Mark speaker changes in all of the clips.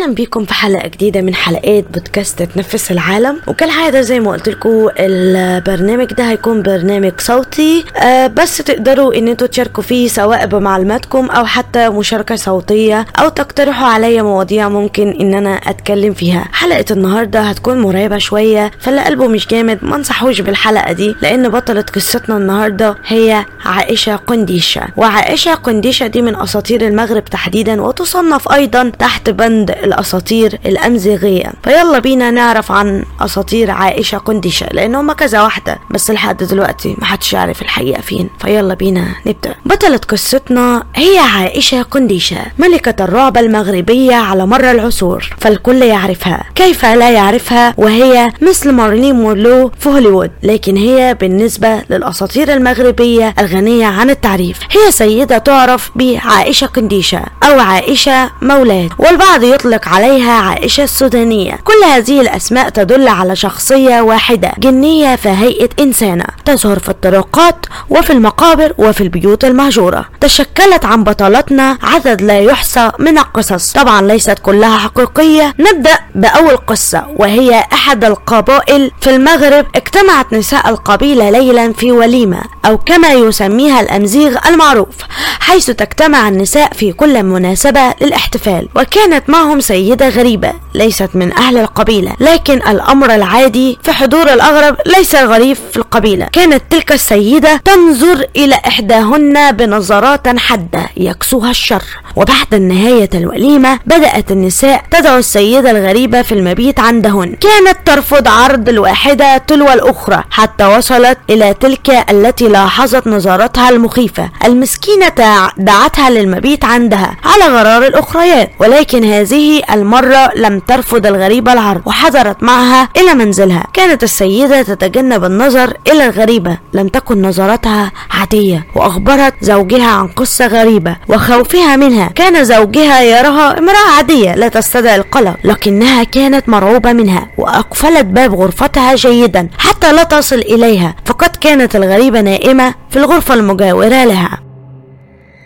Speaker 1: أهلا بيكم في حلقة جديدة من حلقات بودكاست تنفس العالم. وكالعادة زي ما قلت لكم البرنامج ده هيكون برنامج صوتي. آه بس تقدروا إن أنتوا تشاركوا فيه سواء بمعلوماتكم أو حتى مشاركة صوتية أو تقترحوا عليا مواضيع ممكن إن أنا أتكلم فيها. حلقة النهارده هتكون مرعبة شوية فاللي قلبه مش جامد ما انصحوش بالحلقة دي لأن بطلة قصتنا النهارده هي عائشة قنديشة. وعائشة قنديشة دي من أساطير المغرب تحديدا وتصنف أيضا تحت بند الأساطير الأمزيغية. فيلا بينا نعرف عن أساطير عائشة قنديشه لأن هما كذا واحدة بس لحد دلوقتي محدش يعرف الحقيقة فين. فيلا بينا نبدأ. بطلة قصتنا هي عائشة قنديشه ملكة الرعب المغربية على مر العصور فالكل يعرفها. كيف لا يعرفها؟ وهي مثل مارلين مورلو في هوليوود. لكن هي بالنسبة للأساطير المغربية الغنية عن التعريف. هي سيدة تعرف بعائشة قنديشه أو عائشة مولاه والبعض يطلق يطلق عليها عائشة السودانية. كل هذه الأسماء تدل على شخصية واحدة جنية في هيئة إنسانة تظهر في الطرقات وفي المقابر وفي البيوت المهجورة. تشكلت عن بطلتنا عدد لا يحصى من القصص. طبعا ليست كلها حقيقية. نبدأ بأول قصة وهي أحد القبائل في المغرب. اجتمعت نساء القبيلة ليلا في وليمة أو كما يسميها الأمزيغ المعروف حيث تجتمع النساء في كل مناسبة للاحتفال. وكانت معهم سيدة غريبة ليست من أهل القبيلة لكن الأمر العادي في حضور الأغرب ليس غريب في القبيلة. كانت تلك السيدة تنظر إلى إحداهن بنظرات حادة يكسوها الشر. وبعد نهاية الوليمة بدأت النساء تدعو السيدة الغريبة في المبيت عندهن. كانت ترفض عرض الواحدة تلو الأخرى حتى وصلت إلى تلك التي لاحظت نظراتها المخيفة. المسكينة دعتها للمبيت عندها على غرار الأخريات. ولكن هذه المرة لم ترفض الغريبة العرض وحضرت معها إلى منزلها. كانت السيدة تتجنب النظر إلى الغريبة لم تكن نظرتها عادية وأخبرت زوجها عن قصة غريبة وخوفها منها. كان زوجها يراها امرأة عادية لا تستدعي القلق لكنها كانت مرعوبة منها وأقفلت باب غرفتها جيدا حتى لا تصل إليها. فقد كانت الغريبة نائمة في الغرفة المجاورة لها.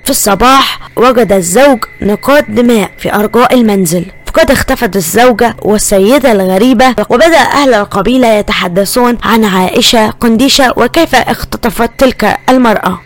Speaker 1: في الصباح وجد الزوج نقاط دماء في أرجاء المنزل. فقد اختفت الزوجة والسيدة الغريبة وبدأ أهل القبيلة يتحدثون عن عائشة قنديشة وكيف اختطفت تلك المرأة.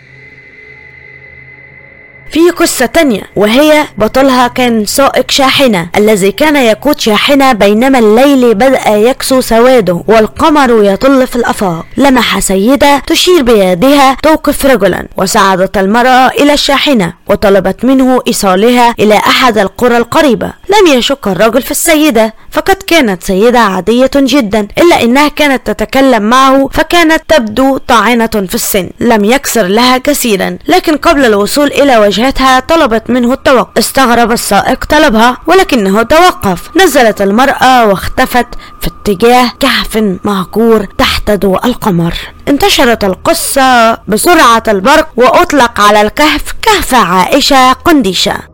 Speaker 1: في قصة تانية وهي بطلها كان سائق شاحنة الذي كان يقود شاحنة بينما الليل بدأ يكسو سواده والقمر يطل في الأفاق. لمح سيدة تشير بيدها توقف رجلا وساعدت المرأة إلى الشاحنة وطلبت منه إيصالها إلى أحد القرى القريبة. لم يشك الرجل في السيدة فقد كانت سيدة عادية جدا إلا إنها كانت تتكلم معه فكانت تبدو طاعنة في السن. لم يكسر لها كثيرا لكن قبل الوصول إلى وجهتها طلبت منه التوقف. استغرب السائق طلبها ولكنه توقف. نزلت المرأة واختفت في اتجاه كهف مهجور تحت ضوء القمر. انتشرت القصة بسرعة البرق وأطلق على الكهف كهف عائشة قنديشة.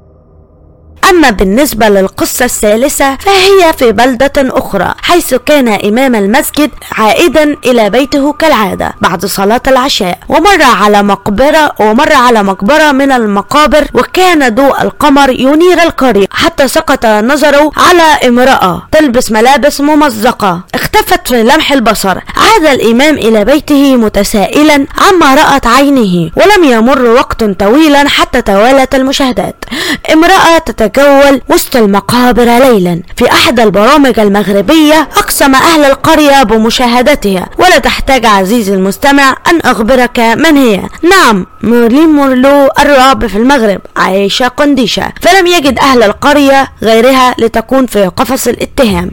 Speaker 1: أما بالنسبة للقصة الثالثة فهي في بلدة أخرى حيث كان إمام المسجد عائدا إلى بيته كالعادة بعد صلاة العشاء ومر على مقبرة ومر على مقبرة من المقابر وكان ضوء القمر ينير القرية حتى سقط نظره على امرأة تلبس ملابس ممزقة اختفت في لمح البصر. عاد الإمام إلى بيته متسائلا عما رأت عينه ولم يمر وقت طويلا حتى توالت المشاهدات. امرأة تتجول وسط المقابر ليلا. في أحد البرامج المغربية أقسم أهل القرية بمشاهدتها ولا تحتاج عزيزي المستمع أن أخبرك من هي. نعم مورلين مورلو الرعب في المغرب عائشة قنديشة. فلم يجد أهل القرية غيرها لتكون في قفص الاتهام.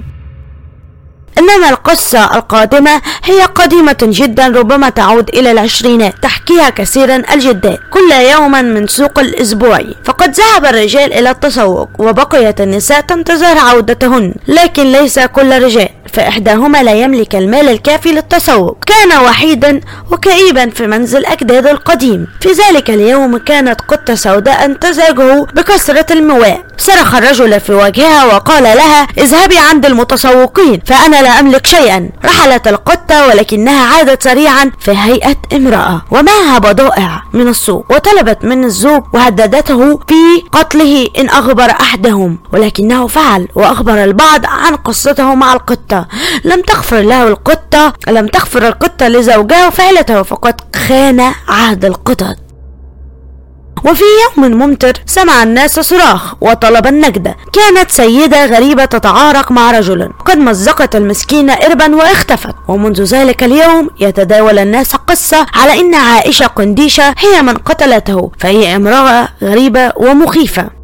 Speaker 1: إنما القصة القادمة هي قديمة جدا ربما تعود إلى العشرينات تحكيها كثيرا الجدات كل يوم من سوق الأسبوعي فقد ذهب الرجال إلى التسوق وبقيت النساء تنتظر عودتهن لكن ليس كل الرجال فإحداهما لا يملك المال الكافي للتسوق. كان وحيدا وكئيبا في منزل أجداده القديم. في ذلك اليوم كانت قطة سوداء تزعجه بكثرة المواء. صرخ الرجل في وجهها وقال لها اذهبي عند المتسوقين فأنا لا أملك شيئا. رحلت القطة ولكنها عادت سريعا في هيئة امرأة. ومعها بضائع من السوق. وطلبت من الزوج وهددته في قتله إن أخبر أحدهم. ولكنه فعل وأخبر البعض عن قصته مع القطة. لم تغفر له القطة لم تغفر القطة لزوجها فعلته فقد خان عهد القطط وفي يوم ممطر سمع الناس صراخ وطلب النجدة كانت سيدة غريبة تتعارك مع رجل. قد مزقت المسكينة إربا واختفت. ومنذ ذلك اليوم يتداول الناس قصة على إن عائشة قنديشة هي من قتلته فهي امرأة غريبة ومخيفة.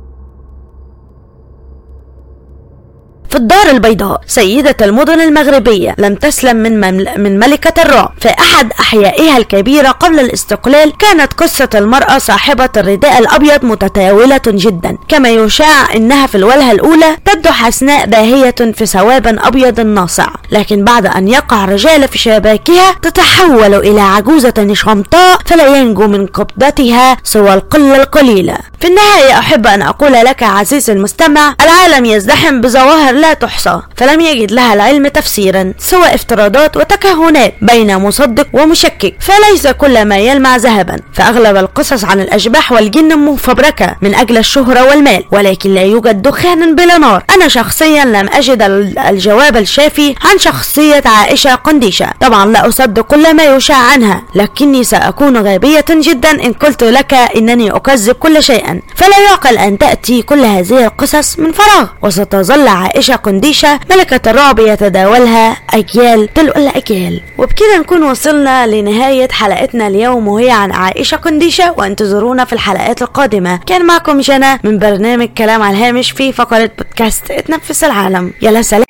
Speaker 1: في الدار البيضاء. سيدة المدن المغربية لم تسلم من. من ملكة الرعب في أحد أحيائها الكبيرة قبل الاستقلال كانت قصة المرأة صاحبة الرداء الأبيض متداولة جدا. كما يشاع أنها في الوجهة الأولى تبدو حسناء باهية في ثواب أبيض ناصع. لكن بعد أن يقع الرجال في شباكها تتحول إلى عجوزة شمطاء فلا ينجو من قبضتها سوى القلة القليلة. في النهاية أحب أن أقول لك عزيزي المستمع العالم يزدحم بظواهر لا تحصى فلم يجد لها العلم تفسيرا سوى افتراضات وتكهنات بين مصدق ومشكك فليس كل ما يلمع ذهبا. فأغلب القصص عن الأشباح والجن مفبركة من أجل الشهرة والمال ولكن لا يوجد دخان بلا نار. أنا شخصيا لم أجد الجواب الشافي عن شخصية عائشة قنديشة. طبعا لا أصدق كل ما يشاع عنها لكني سأكون غبية جدا إن قلت لك إنني أكذب كل شيء. فلا يعقل أن تأتي كل هذه القصص من فراغ. وستظل عائشة قنديشة ملكة الرعب يتداولها أجيال تلو الأجيال. وبكده نكون وصلنا لنهاية حلقتنا اليوم وهي عن عائشة قنديشة وانتظرونا في الحلقات القادمة. كان معكم جنى من برنامج كلام على الهامش في فقرة بودكاست اتنفس العالم. يلا سلام.